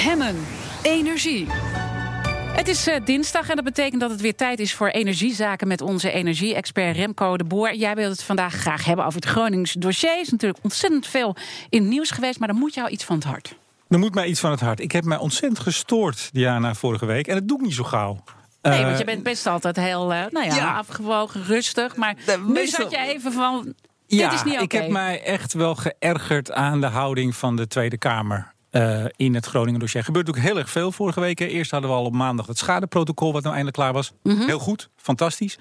Hemmen. Energie. Het is uh, dinsdag en dat betekent dat het weer tijd is voor energiezaken met onze energie-expert Remco de Boer. Jij wilt het vandaag graag hebben over het Gronings dossier. Er is natuurlijk ontzettend veel in het nieuws geweest, maar dan moet jou iets van het hart. Er moet mij iets van het hart. Ik heb mij ontzettend gestoord, Diana, vorige week. En dat doe ik niet zo gauw. Nee, want je eh, bent best altijd heel uh, nou ja, afgewogen, rustig. Maar nu zat je even van. Ja, Dit is niet okay. ik heb mij echt wel geërgerd aan de houding van de Tweede Kamer. Uh, in het Groningen dossier. Gebeurt ook heel erg veel vorige week. Eerst hadden we al op maandag het schadeprotocol, wat nou eindelijk klaar was. Mm Heel goed, fantastisch.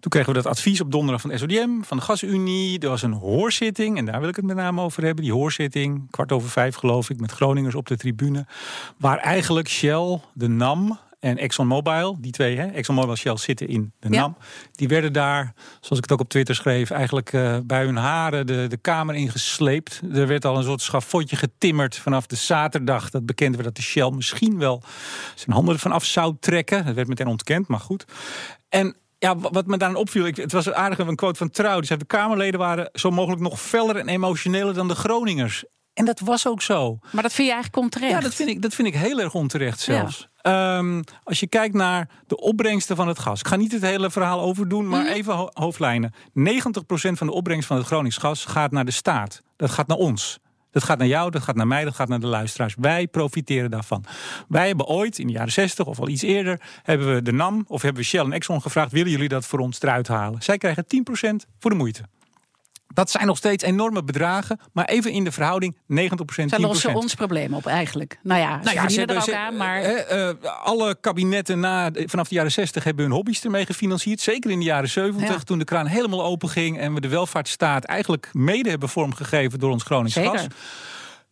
Toen kregen we dat advies op donderdag van SODM, van de Gasunie. Er was een hoorzitting, en daar wil ik het met name over hebben. Die hoorzitting, kwart over vijf geloof ik, met Groningers op de tribune. Waar eigenlijk Shell, de NAM, en ExxonMobil, die twee, hè, ExxonMobil en Shell zitten in de NAM. Die werden daar, zoals ik het ook op Twitter schreef, eigenlijk uh, bij hun haren de, de kamer ingesleept. Er werd al een soort schafotje getimmerd vanaf de zaterdag. Dat bekend werd dat de Shell misschien wel zijn handen ervan af zou trekken. Dat werd meteen ontkend, maar goed. En ja, wat me daarin opviel, ik, het was een aardige een quote van Trouw. Die zei, de Kamerleden waren zo mogelijk nog feller en emotioneler dan de Groningers. En dat was ook zo. Maar dat vind je eigenlijk onterecht? Ja, dat vind ik, dat vind ik heel erg onterecht zelfs. Ehm, als je kijkt naar de opbrengsten van het gas. Ik ga niet het hele verhaal overdoen, maar mhm. even ho hoofdlijnen. 90% van de opbrengst van het Gronings gas gaat naar de staat. Dat gaat naar ons. Dat gaat naar jou, dat gaat naar mij, dat gaat naar de luisteraars. Wij profiteren daarvan. Wij hebben ooit, in de jaren 60 of al iets eerder, hebben we de NAM of hebben we Shell en Exxon gevraagd: willen jullie dat voor ons eruit halen? Zij krijgen 10% voor de moeite. Dat zijn nog steeds enorme bedragen, maar even in de verhouding 90% 10%. Zij lossen ons probleem op eigenlijk. Nou ja, ze nou ja, ze hebben, er ook aan, maar... Uh, alle kabinetten na, vanaf de jaren 60 hebben hun hobby's ermee gefinancierd. Zeker in de jaren 70, toen de kraan helemaal open ging... en we de welvaartsstaat eigenlijk mede hebben vormgegeven door ons Gronings gas.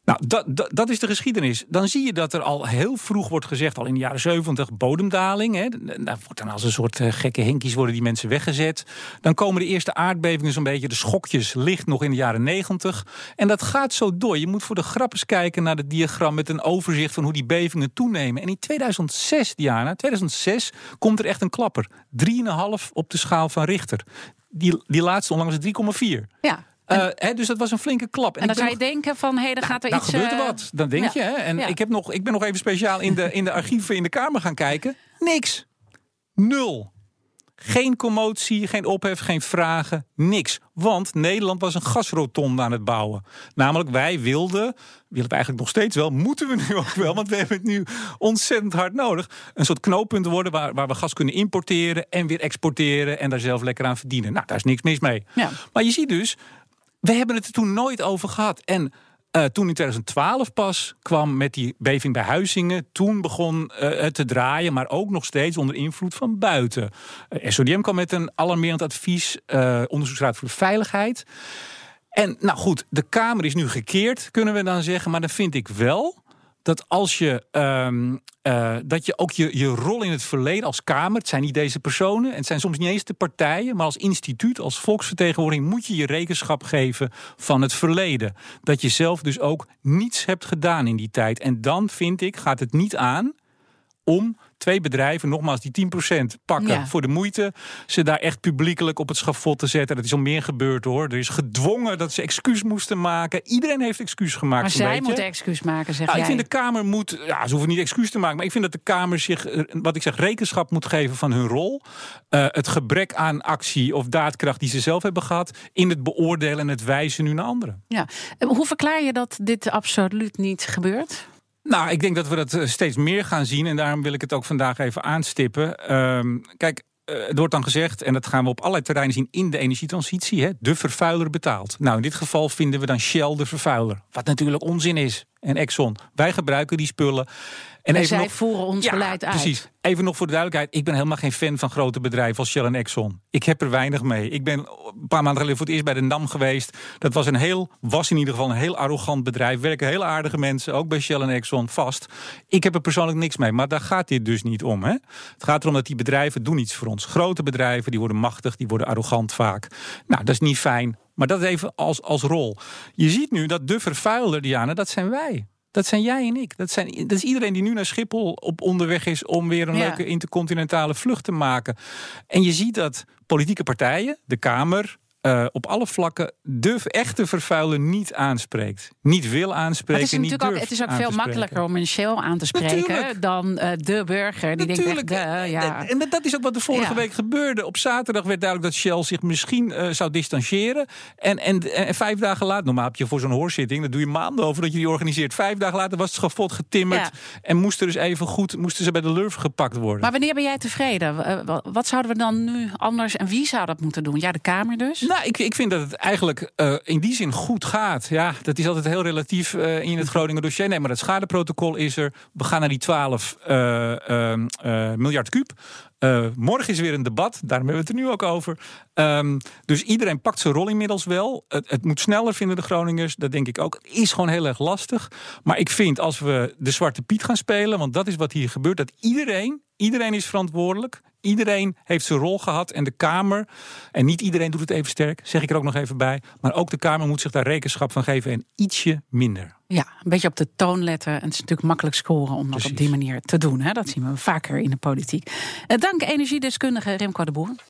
Nou, dat, dat, is de geschiedenis. Dan zie je dat er al heel vroeg wordt gezegd, al in de jaren 70, bodemdaling. Hè. Daar wordt dan als een soort eh, gekke hinkies worden die mensen weggezet. Dan komen de eerste aardbevingen zo'n beetje, de schokjes licht nog in de jaren 90. En dat gaat zo door. Je moet voor de grappes kijken naar het diagram met een overzicht van hoe die bevingen toenemen. En in 2006, Diana, 2006, komt er echt een klapper. 3,5 op de schaal van Richter. Die, die laatste onlangs 3,4. Ja. Uh, dus dat was een flinke klap. En, en dan zou je denken van, hé, hey, dan gaat er nou, iets... Dan gebeurt er wat. Dan denk je. Hè? En ik, heb nog, ik ben nog even speciaal in de, in de archieven in de Kamer gaan kijken. Niks. Nul. Geen commotie, geen ophef, geen vragen, niks. Want Nederland was een gasrotonde aan het bouwen. Namelijk, wij wilden, willen we eigenlijk nog steeds wel, moeten we nu ook wel, want we hebben het nu ontzettend hard nodig. Een soort knooppunt worden waar, waar we gas kunnen importeren en weer exporteren en daar zelf lekker aan verdienen. Nou, daar is niks mis mee. Ja. Maar je ziet dus, we hebben het er toen nooit over gehad. En uh, toen in 2012 pas kwam met die beving bij Huizingen. Toen begon uh, het te draaien, maar ook nog steeds onder invloed van buiten. Uh, SODM kwam met een alarmerend advies. onderzoeksraad voor de Veiligheid. En nou goed, de Kamer is nu gekeerd, kunnen we dan zeggen. Maar dan vind ik wel dat als je, um, uh, dat je ook je, je rol in het verleden als Kamer, het zijn niet deze personen, en het zijn soms niet eens de partijen, maar als instituut, als volksvertegenwoordiging, moet je je rekenschap geven van het verleden. Dat je zelf dus ook niets hebt gedaan in die tijd. En dan vind ik, gaat het niet aan om twee bedrijven, nogmaals die 10% pakken voor de moeite, ze daar echt publiekelijk op het schafot te zetten. Dat is al meer gebeurd hoor. Er is gedwongen dat ze excuus moesten maken. Iedereen heeft excuus gemaakt. Maar zij moeten excuus maken, zeg nou, Ik vind de Kamer moet, ja, ze hoeven niet excuus te maken, maar ik vind dat de Kamer zich, eh, wat ik zeg, rekenschap moet geven van hun rol. Uh, het gebrek aan actie of daadkracht die ze zelf hebben gehad in het beoordelen en het wijzen nu naar anderen. Ja. Hoe verklaar je dat dit absoluut niet gebeurt? Nou, ik denk dat we dat eh, steeds meer gaan zien. En daarom wil ik het ook vandaag even aanstippen. Uh, kijk, uh, er wordt dan gezegd, en dat gaan we op allerlei terreinen zien in de energietransitie, hè, de vervuiler betaalt. Nou, in dit geval vinden we dan Shell de vervuiler. Wat natuurlijk onzin is. En Exxon. Wij gebruiken die spullen. En, en zij nog, voeren ons ja, beleid uit. Precies. Even nog voor de duidelijkheid. Ik ben helemaal geen fan van grote bedrijven als Shell en Exxon. Ik heb er weinig mee. Ik ben een paar maanden geleden voor het eerst bij de NAM geweest. Dat was een heel, was in ieder geval een heel arrogant bedrijf. Werken heel aardige mensen, ook bij Shell en Exxon, vast. Ik heb er persoonlijk niks mee. Maar daar gaat dit dus niet om. Hè? Het gaat erom dat die bedrijven doen iets voor ons. Grote bedrijven, die worden machtig, die worden arrogant vaak. Nou, dat is niet fijn. Maar dat even als, als rol. Je ziet nu dat de vervuiler, Diana, dat zijn wij. Dat zijn jij en ik. Dat, zijn, dat is iedereen die nu naar Schiphol op onderweg is om weer een leuke intercontinentale vlucht te maken. En je ziet dat politieke partijen, de Kamer, uh, op alle vlakken de echte vervuiler niet aanspreekt. Niet wil aanspreken. Het is, niet ook, het is ook veel makkelijker om een Shell aan te spreken dan uh, de burger. Die Natuurlijk. denkt echt, de, ja. En dat is ook wat er vorige week gebeurde. Op zaterdag werd duidelijk dat Shell zich misschien uh, zou distancieren. En, en, en, vijf dagen later, normaal heb je voor zo'n hoorzitting, dat doe je maanden over dat je die organiseert. Vijf dagen later was het schafot getimmerd. En moesten dus even goed, moesten ze bij de lurf gepakt worden. Maar wanneer ben jij tevreden? Wat zouden we dan nu anders en wie zou dat moeten doen? Ja, de Kamer dus? Nou, ik, ik vind dat het eigenlijk uh, in die zin goed gaat. Ja, dat is altijd heel relatief uh, in het Groningen dossier. Nee, maar het schadeprotocol is er. We gaan naar die 12 uh, ehm, miljard kuub. morgen is weer een debat, daarom hebben we het er nu ook over. Um, dus iedereen pakt zijn rol inmiddels wel. Het, het, moet sneller, vinden de Groningers. Dat denk ik ook. Het is gewoon heel erg lastig. Maar ik vind als we de Zwarte Piet gaan spelen, want dat is wat hier gebeurt, dat iedereen, iedereen is verantwoordelijk. Iedereen heeft zijn rol gehad en de Kamer, en niet iedereen doet het even sterk, zeg ik er ook nog even bij, maar ook de Kamer moet zich daar rekenschap van geven en ietsje minder. Ja, een beetje op de toon letten. En het is natuurlijk makkelijk scoren om dat op die manier te doen. Hè? Dat zien we vaker in de politiek. Eh, dank energiedeskundige Remco de Boer.